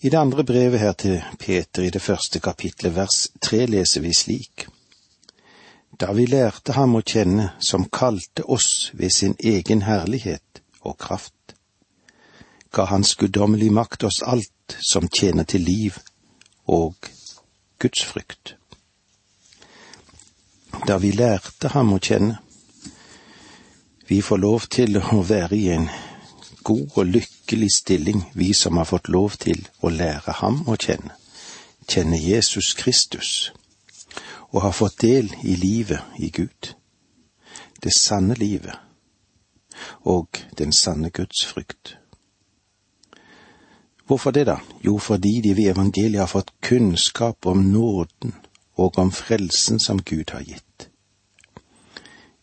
I det andre brevet her til Peter i det første kapitlet vers tre leser vi slik. Da vi lærte ham å kjenne som kalte oss ved sin egen herlighet og kraft, ga hans guddommelig makt oss alt som tjener til liv og Guds frykt. Da vi lærte ham å kjenne, vi får lov til å være i en god og lykkelig stilling, vi som har fått lov til å lære ham å kjenne, kjenne Jesus Kristus, og har fått del i livet i Gud, det sanne livet og den sanne Guds frykt. Hvorfor det, da? Jo, fordi de ved evangeliet har fått kunnskap om nåden og om frelsen som Gud har gitt.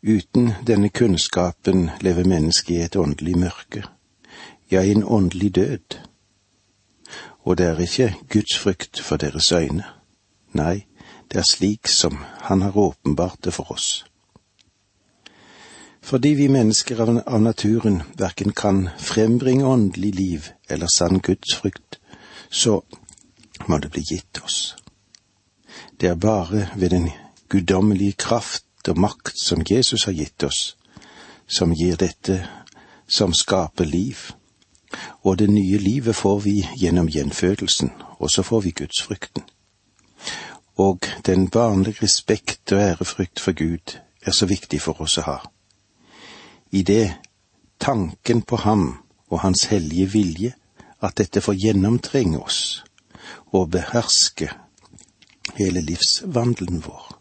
Uten denne kunnskapen lever mennesket i et åndelig mørke, ja, en åndelig død. Og det er ikke Guds frykt for deres øyne. Nei, det er slik som Han har åpenbart det for oss. Fordi vi mennesker av naturen verken kan frembringe åndelig liv eller sann Guds frykt, så må det bli gitt oss. Det er bare ved den guddommelige kraft og makt som Jesus har gitt oss, som gir dette som skaper liv og det nye livet får vi gjennom gjenfødelsen, og så får vi gudsfrykten. Og den vanlige respekt og ærefrykt for Gud er så viktig for oss å ha. I det tanken på ham og hans hellige vilje, at dette får gjennomtrenge oss og beherske hele livsvandelen vår.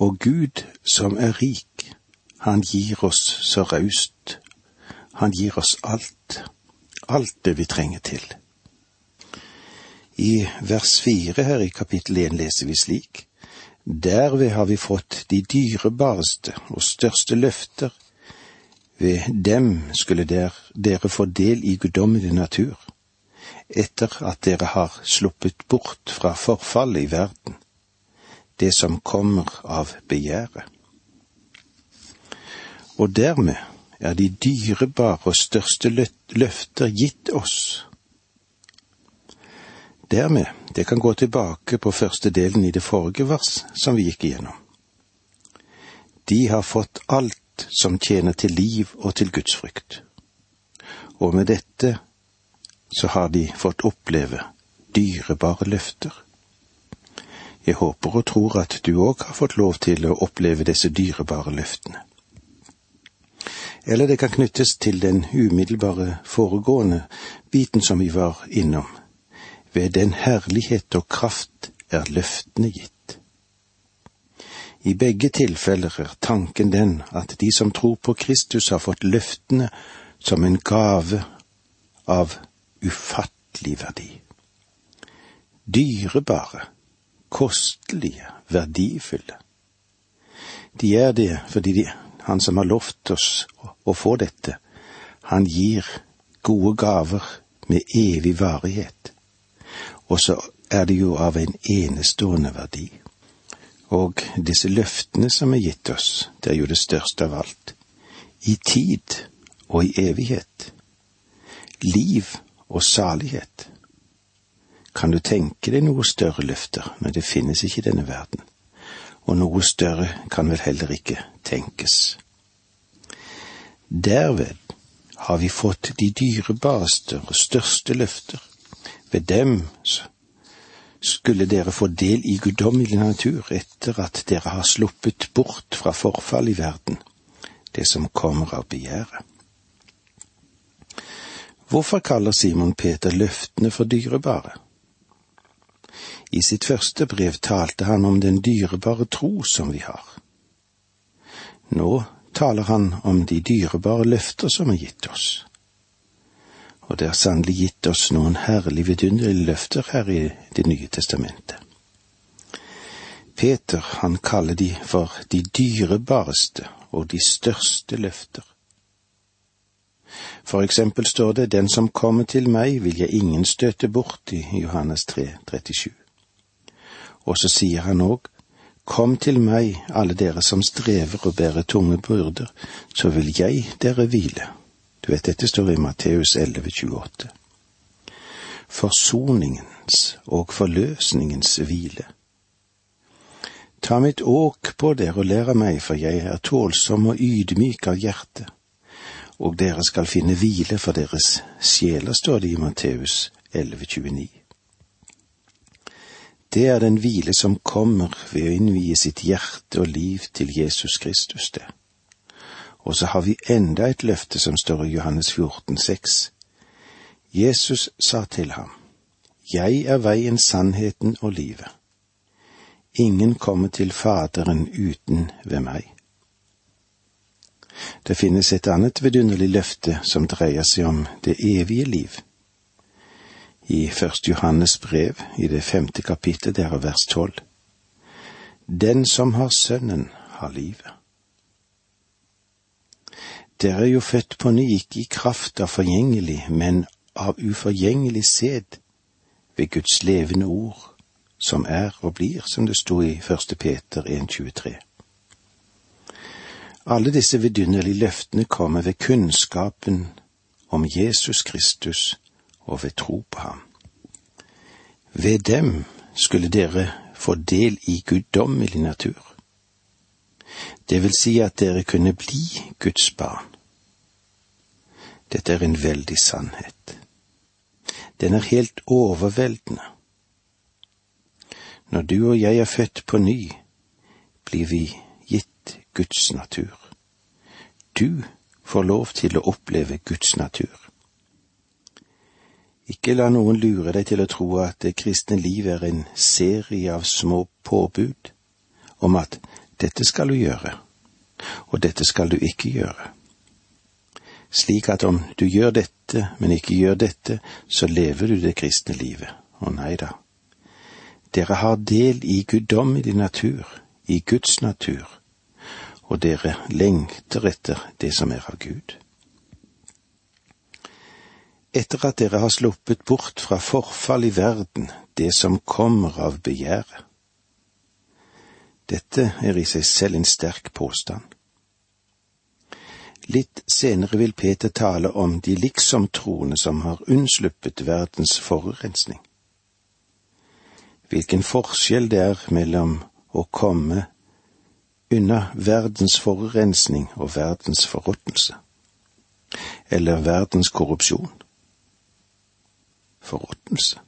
Og Gud som er rik, han gir oss så raust han gir oss alt, alt det vi trenger til. I vers fire her i kapittel én leser vi slik. Derved har vi fått de dyrebareste og største løfter. Ved dem skulle der, dere få del i guddommelig natur, etter at dere har sluppet bort fra forfallet i verden, det som kommer av begjæret. Og dermed er de dyrebare og største løfter gitt oss. Dermed, det kan gå tilbake på første delen i det forrige vers som vi gikk igjennom. De har fått alt som tjener til liv og til Guds frykt. Og med dette så har de fått oppleve dyrebare løfter. Jeg håper og tror at du òg har fått lov til å oppleve disse dyrebare løftene eller det kan knyttes til den umiddelbare foregående biten som vi var innom. Ved den herlighet og kraft er løftene gitt. I begge tilfeller er tanken den at de som tror på Kristus, har fått løftene som en gave av ufattelig verdi. Dyrebare, kostelige, verdifulle. De er det fordi de, han som har lovt oss å få dette, han gir gode gaver med evig varighet. Og så er det jo av en enestående verdi. Og disse løftene som er gitt oss, det er jo det største av alt. I tid og i evighet. Liv og salighet. Kan du tenke deg noe større løfter, men det finnes ikke i denne verden og noe større kan vel heller ikke tenkes. Derved har vi fått de dyrebareste og største løfter. Ved dem skulle dere få del i guddommelig natur etter at dere har sluppet bort fra forfall i verden, det som kommer av begjæret. Hvorfor kaller Simon Peter løftene for dyrebare? I sitt første brev talte han om den dyrebare tro som vi har. Nå taler han om de dyrebare løfter som er gitt oss. Og det er sannelig gitt oss noen herlig vidunderlige løfter her i Det nye testamentet. Peter, han kaller de for de dyrebareste og de største løfter. For eksempel står det Den som kommer til meg, vil jeg ingen støte bort i Johannes 3, 37. Og så sier han òg, Kom til meg, alle dere som strever og bærer tunge byrder, så vil jeg dere hvile. Du vet, dette står i Matteus 11, 28. forsoningens og forløsningens hvile. Ta mitt åk på dere og lær av meg, for jeg er tålsom og ydmyk av hjerte, og dere skal finne hvile for deres sjeler, står det i Matteus 11,29. Det er den hvile som kommer ved å innvie sitt hjerte og liv til Jesus Kristus, det. Og så har vi enda et løfte som står i Johannes 14, 6. Jesus sa til ham, Jeg er veien, sannheten og livet. Ingen kommer til Faderen uten ved meg. Det finnes et annet vidunderlig løfte som dreier seg om det evige liv. I Første Johannes brev, i det femte kapittel, der er vers tolv. Den som har Sønnen, har livet. Dere er jo født på ny, ikke i kraft av forgjengelig, men av uforgjengelig sæd, ved Guds levende ord, som er og blir, som det sto i første Peter 1,23. Alle disse vidunderlige løftene kommer ved kunnskapen om Jesus Kristus og ved tro på ham. Ved dem skulle dere få del i guddommelig natur. Det vil si at dere kunne bli Guds barn. Dette er en veldig sannhet. Den er helt overveldende. Når du og jeg er født på ny, blir vi gitt Guds natur. Du får lov til å oppleve Guds natur. Ikke la noen lure deg til å tro at det kristne liv er en serie av små påbud om at dette skal du gjøre, og dette skal du ikke gjøre. Slik at om du gjør dette, men ikke gjør dette, så lever du det kristne livet. Å nei da. Dere har del i guddommelig natur, i Guds natur, og dere lengter etter det som er av Gud. Etter at dere har sluppet bort fra forfall i verden, det som kommer av begjæret, dette er i seg selv en sterk påstand. Litt senere vil Peter tale om de liksom-troende som har unnsluppet verdens forurensning. Hvilken forskjell det er mellom å komme unna verdens forurensning og verdens forråtnelse, eller verdens korrupsjon. Forråtnelse.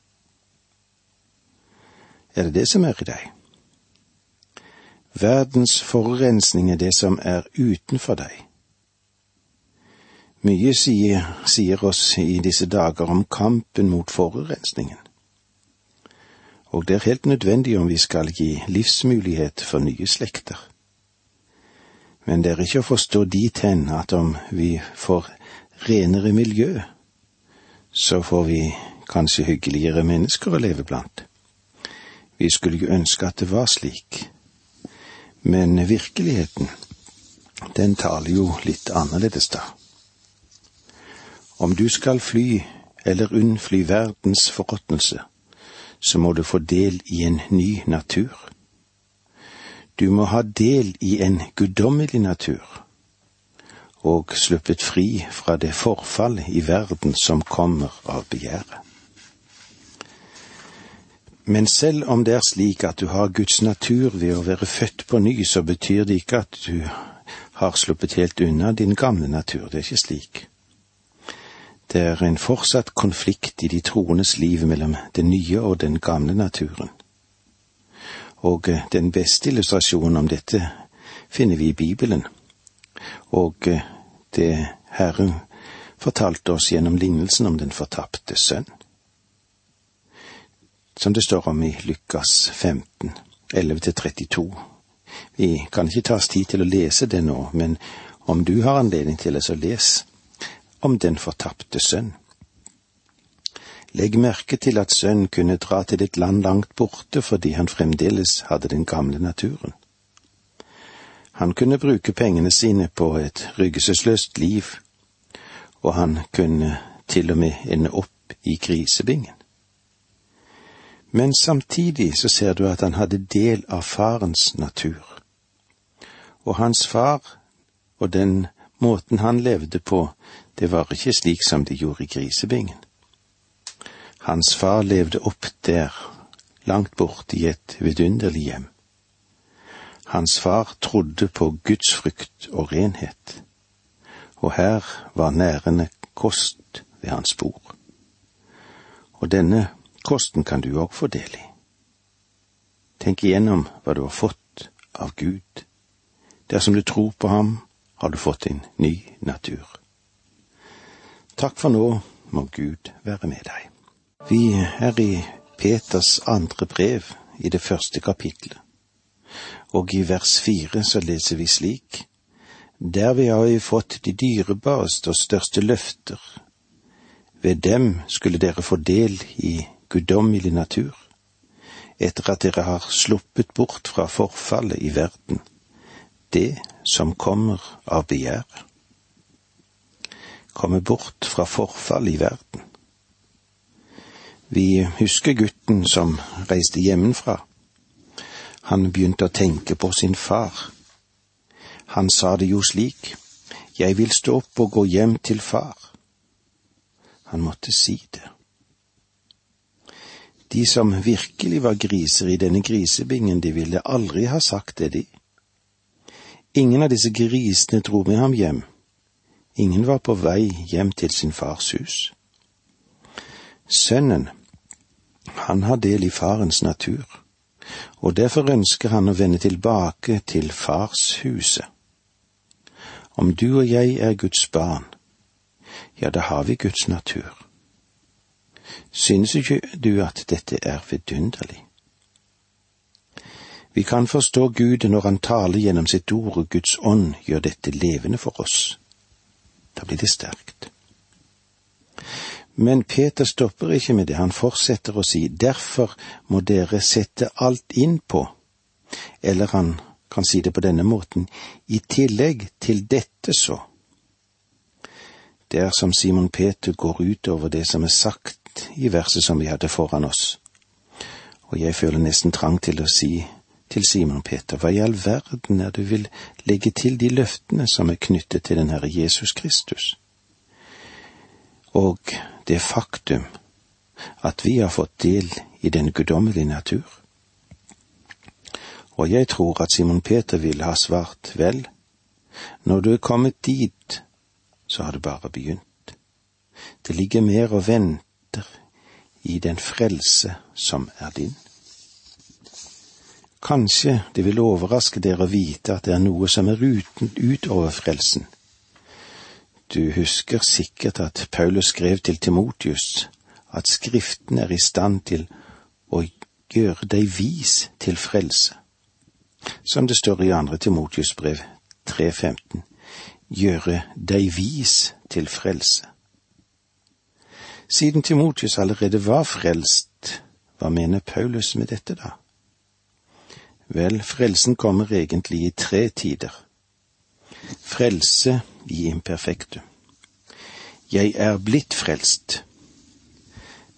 Er det det som er i deg? Verdens forurensning er det som er utenfor deg. Mye sier, sier oss i disse dager om kampen mot forurensningen. Og det er helt nødvendig om vi skal gi livsmulighet for nye slekter. Men det er ikke å forstå dit hen at om vi får renere miljø, så får vi kanskje hyggeligere mennesker å leve blant. Vi skulle jo ønske at det var slik, men virkeligheten, den taler jo litt annerledes, da. Om du skal fly eller unnfly verdens forråtnelse, så må du få del i en ny natur. Du må ha del i en guddommelig natur, og sluppet fri fra det forfallet i verden som kommer av begjæret. Men selv om det er slik at du har Guds natur ved å være født på ny, så betyr det ikke at du har sluppet helt unna din gamle natur. Det er ikke slik. Det er en fortsatt konflikt i de troendes liv mellom den nye og den gamle naturen. Og eh, den beste illustrasjonen om dette finner vi i Bibelen, og eh, det Herren fortalte oss gjennom lignelsen om den fortapte sønn som det står om i Lukas 15, 11-32. Vi kan ikke ta oss tid til å lese det nå, men om du har anledning til det, så les om den fortapte sønn. Legg merke til at sønnen kunne dra til et land langt borte fordi han fremdeles hadde den gamle naturen. Han kunne bruke pengene sine på et ryggesløst liv, og han kunne til og med ende opp i grisebingen. Men samtidig så ser du at han hadde del av farens natur. Og hans far og den måten han levde på, det var ikke slik som de gjorde i grisebingen. Hans far levde opp der, langt borte i et vidunderlig hjem. Hans far trodde på gudsfrykt og renhet, og her var nærende kost ved hans bord. Og denne kosten kan du òg få del i. Tenk igjennom hva du har fått av Gud. Dersom du tror på ham, har du fått en ny natur. Takk for nå, må Gud være med deg. Vi er i Peters andre brev, i det første kapitlet, og i vers fire så leser vi slik. Derved har vi fått de dyrebareste og største løfter. Ved dem skulle dere få del i guddommelig natur, etter at dere har sluppet bort fra forfallet i verden, det som kommer av begjær. Komme bort fra forfallet i verden. Vi husker gutten som reiste hjemmefra. Han begynte å tenke på sin far. Han sa det jo slik, jeg vil stå opp og gå hjem til far. Han måtte si det. De som virkelig var griser i denne grisebingen, de ville aldri ha sagt det, de. Ingen av disse grisene dro med ham hjem. Ingen var på vei hjem til sin fars hus. Sønnen han har del i farens natur, og derfor ønsker han å vende tilbake til farshuset. Om du og jeg er Guds barn, ja, da har vi Guds natur. Synes ikke du at dette er vidunderlig? Vi kan forstå Gud når Han taler gjennom sitt ord, og Guds ånd gjør dette levende for oss. Da blir det sterkt. Men Peter stopper ikke med det, han fortsetter å si derfor må dere sette alt inn på, eller han kan si det på denne måten, i tillegg til dette så. Det er som Simon Peter går utover det som er sagt i verset som vi hadde foran oss, og jeg føler nesten trang til å si til Simon Peter, hva i all verden er du vil legge til de løftene som er knyttet til den Herre Jesus Kristus? Og det faktum at vi har fått del i den guddommelige natur. Og jeg tror at Simon Peter ville ha svart vel, når du er kommet dit, så har du bare begynt. Det ligger mer og venter i den frelse som er din. Kanskje det vil overraske dere å vite at det er noe som er uten utover frelsen du husker sikkert at Paulus skrev til Timotius at Skriften er i stand til å gjøre deg vis til frelse. Som det står i andre Timotius brev 3.15, gjøre deg vis til frelse. Siden Timotius allerede var frelst, hva mener Paulus med dette, da? Vel, frelsen kommer egentlig i tre tider. Frelse i imperfektum. Jeg er blitt frelst,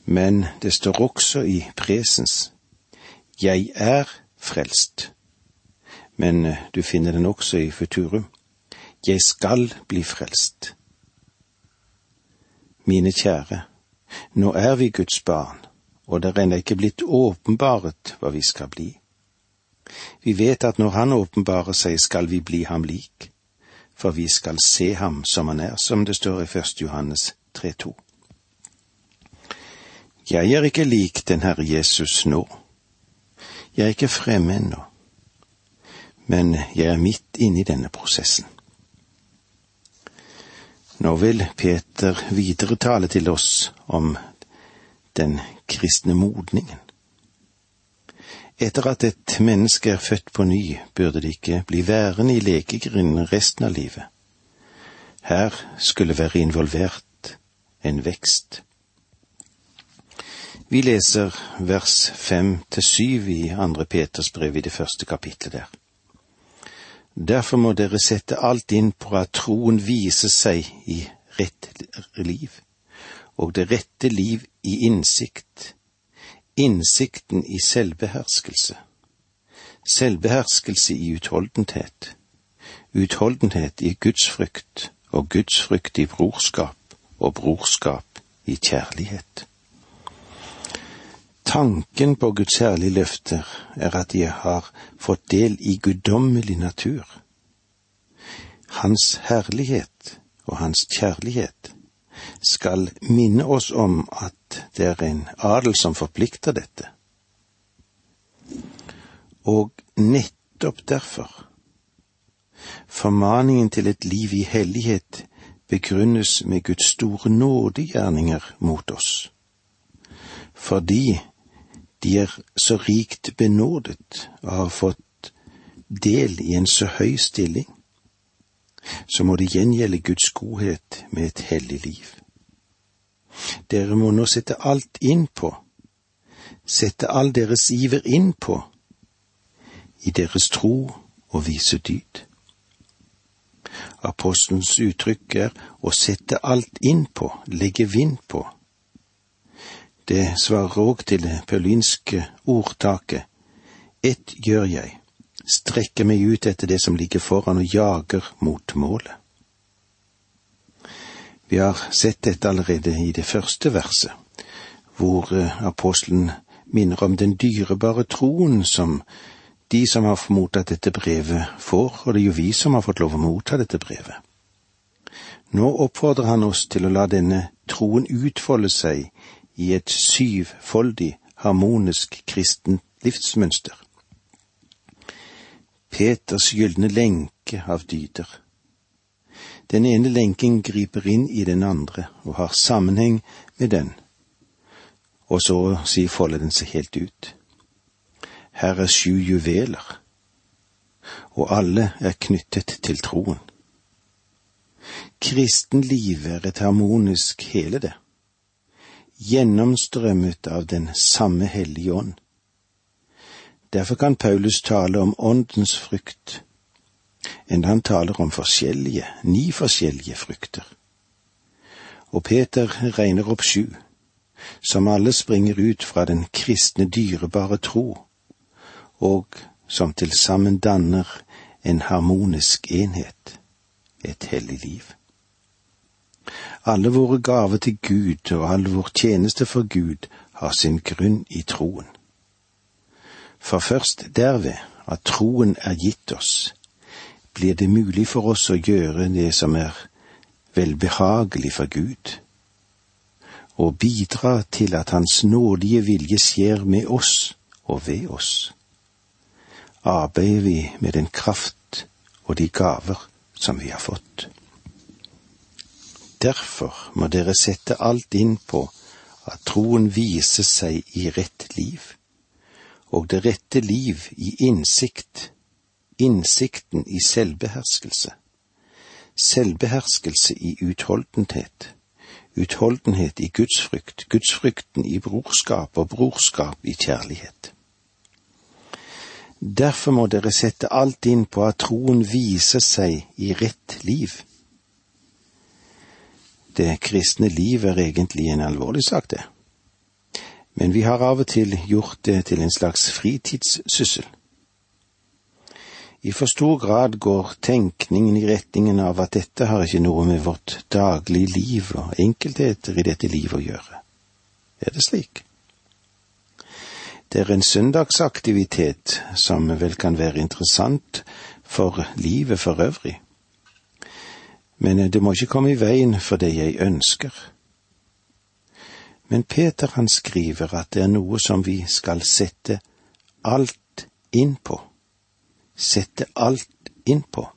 men det står også i presens. Jeg er frelst, men eh, du finner den også i futurum. Jeg skal bli frelst. Mine kjære, nå er vi Guds barn, og det er ennå ikke blitt åpenbaret hva vi skal bli. Vi vet at når Han åpenbarer seg, skal vi bli ham lik for vi skal se ham som han er, som det står i Først Johannes 3,2. Jeg er ikke lik den Herre Jesus nå. Jeg er ikke fremme ennå, men jeg er midt inne i denne prosessen. Nå vil Peter videre tale til oss om den kristne modningen. Etter at et menneske er født på ny, burde det ikke bli værende i lekegrinden resten av livet. Her skulle være involvert en vekst. Vi leser vers fem til syv i andre Peters brev i det første kapitlet der. Derfor må dere sette alt inn på at troen viser seg i rett liv, og det rette liv i innsikt, innsikten i selvbeherskelse, selvbeherskelse i utholdenhet, utholdenhet i gudsfrykt og gudsfrykt i brorskap og brorskap i kjærlighet. Tanken på Guds særlige løfter er at de har fått del i guddommelig natur. Hans herlighet og hans kjærlighet skal minne oss om at det er en adel som forplikter dette. Og nettopp derfor Formaningen til et liv i hellighet begrunnes med Guds store nådegjerninger mot oss. Fordi de er så rikt benådet og har fått del i en så høy stilling, så må det gjengjelde Guds godhet med et hellig liv. Dere må nå sette alt inn på, sette all deres iver inn på, i deres tro og vise dyd. Apostelens uttrykk er å sette alt inn på, legge vind på. Det svarer òg til det paulinske ordtaket Ett gjør jeg, strekker meg ut etter det som ligger foran og jager mot målet. Vi har sett dette allerede i det første verset, hvor eh, apostelen minner om den dyrebare troen som de som har mottatt dette brevet, får, og det er jo vi som har fått lov å motta dette brevet. Nå oppfordrer han oss til å la denne troen utfolde seg i et syvfoldig, harmonisk kristen livsmønster. Peters gylne lenke av dyder. Den ene lenken griper inn i den andre og har sammenheng med den, og så sier si folder den seg helt ut. Her er sju juveler, og alle er knyttet til troen. Kristenlivet er et harmonisk hele, det, gjennomstrømmet av den samme Hellige Ånd. Derfor kan Paulus tale om åndens frukt, enda han taler om forskjellige, ni forskjellige frukter. Og Peter regner opp sju, som alle springer ut fra den kristne dyrebare tro, og som til sammen danner en harmonisk enhet, et hellig liv. Alle våre gaver til Gud og all vår tjeneste for Gud har sin grunn i troen. For først derved at troen er gitt oss, blir det mulig for oss å gjøre det som er velbehagelig for Gud, og bidra til at Hans nådige vilje skjer med oss og ved oss arbeider vi med den kraft og de gaver som vi har fått. Derfor må dere sette alt inn på at troen viser seg i rett liv, og det rette liv i innsikt, innsikten i selvbeherskelse, selvbeherskelse i utholdenhet, utholdenhet i gudsfrykt, gudsfrykten i brorskap og brorskap i kjærlighet. Derfor må dere sette alt inn på at troen viser seg i rett liv. Det kristne liv er egentlig en alvorlig sak, det. Men vi har av og til gjort det til en slags fritidssyssel. I for stor grad går tenkningen i retningen av at dette har ikke noe med vårt daglige liv og enkeltheter i dette livet å gjøre. Er det slik? Det er en søndagsaktivitet som vel kan være interessant for livet for øvrig. Men det må ikke komme i veien for det jeg ønsker. Men Peter han skriver at det er noe som vi skal sette alt inn på. Sette alt inn på.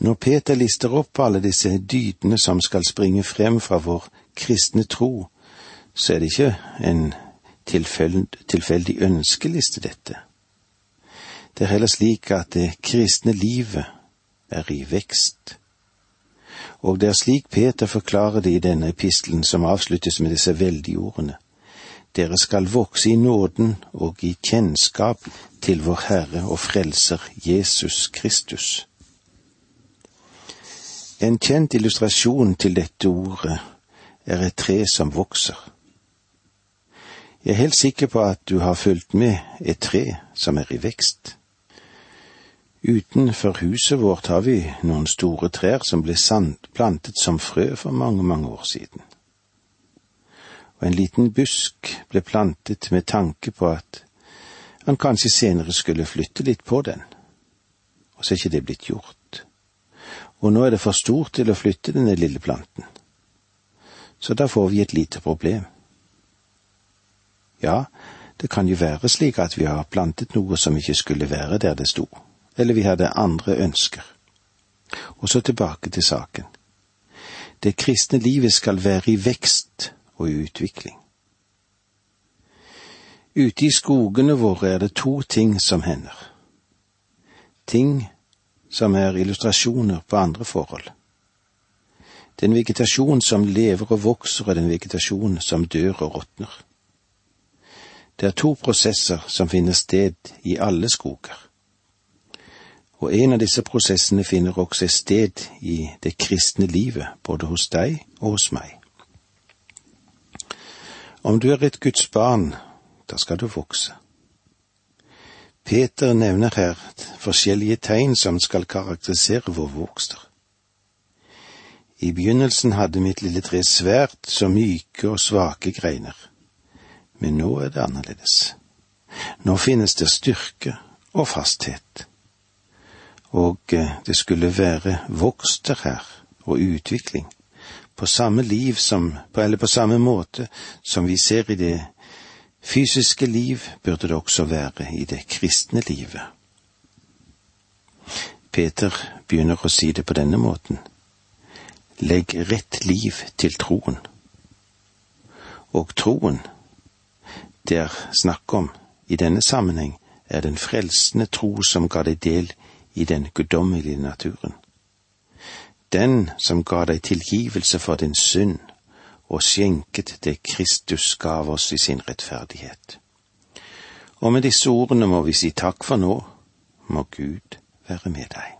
Når Peter lister opp alle disse dydene som skal springe frem fra vår kristne tro, så er det ikke en tilfeldig ønskeliste, dette. Det er heller slik at det kristne livet er i vekst. Og det er slik Peter forklarer det i denne epistelen som avsluttes med disse veldige ordene. Dere skal vokse i nåden og i kjennskap til vår Herre og Frelser Jesus Kristus. En kjent illustrasjon til dette ordet er et tre som vokser. Jeg er helt sikker på at du har fulgt med et tre som er i vekst. Utenfor huset vårt har vi noen store trær som ble plantet som frø for mange, mange år siden. og en liten busk ble plantet med tanke på at han kanskje senere skulle flytte litt på den, og så er ikke det blitt gjort. Og nå er det for stort til å flytte denne lille planten. Så da får vi et lite problem. Ja, det kan jo være slik at vi har plantet noe som ikke skulle være der det sto, eller vi hadde andre ønsker. Og så tilbake til saken. Det kristne livet skal være i vekst og i utvikling. Ute i skogene våre er det to ting som hender. Ting som er illustrasjoner på andre forhold. Den vegetasjon som lever og vokser, og den vegetasjon som dør og råtner. Det er to prosesser som finner sted i alle skoger. Og en av disse prosessene finner også sted i det kristne livet, både hos deg og hos meg. Om du er et Guds barn, da skal du vokse. Peter nevner her forskjellige tegn som skal karakterisere vår vokster. I begynnelsen hadde mitt lille tre svært så myke og svake greiner, men nå er det annerledes. Nå finnes det styrke og fasthet, og eh, det skulle være vokster her og utvikling, på samme liv som, eller på samme måte som vi ser i det fysiske liv burde det også være i det kristne livet. Peter begynner å si det på denne måten. Legg rett liv til troen. Og troen det er snakk om i denne sammenheng, er den frelsende tro som ga deg del i den guddommelige naturen. Den som ga deg tilgivelse for din synd og skjenket det Kristus gav oss i sin rettferdighet. Og med disse ordene må vi si takk for nå, må Gud være med deg.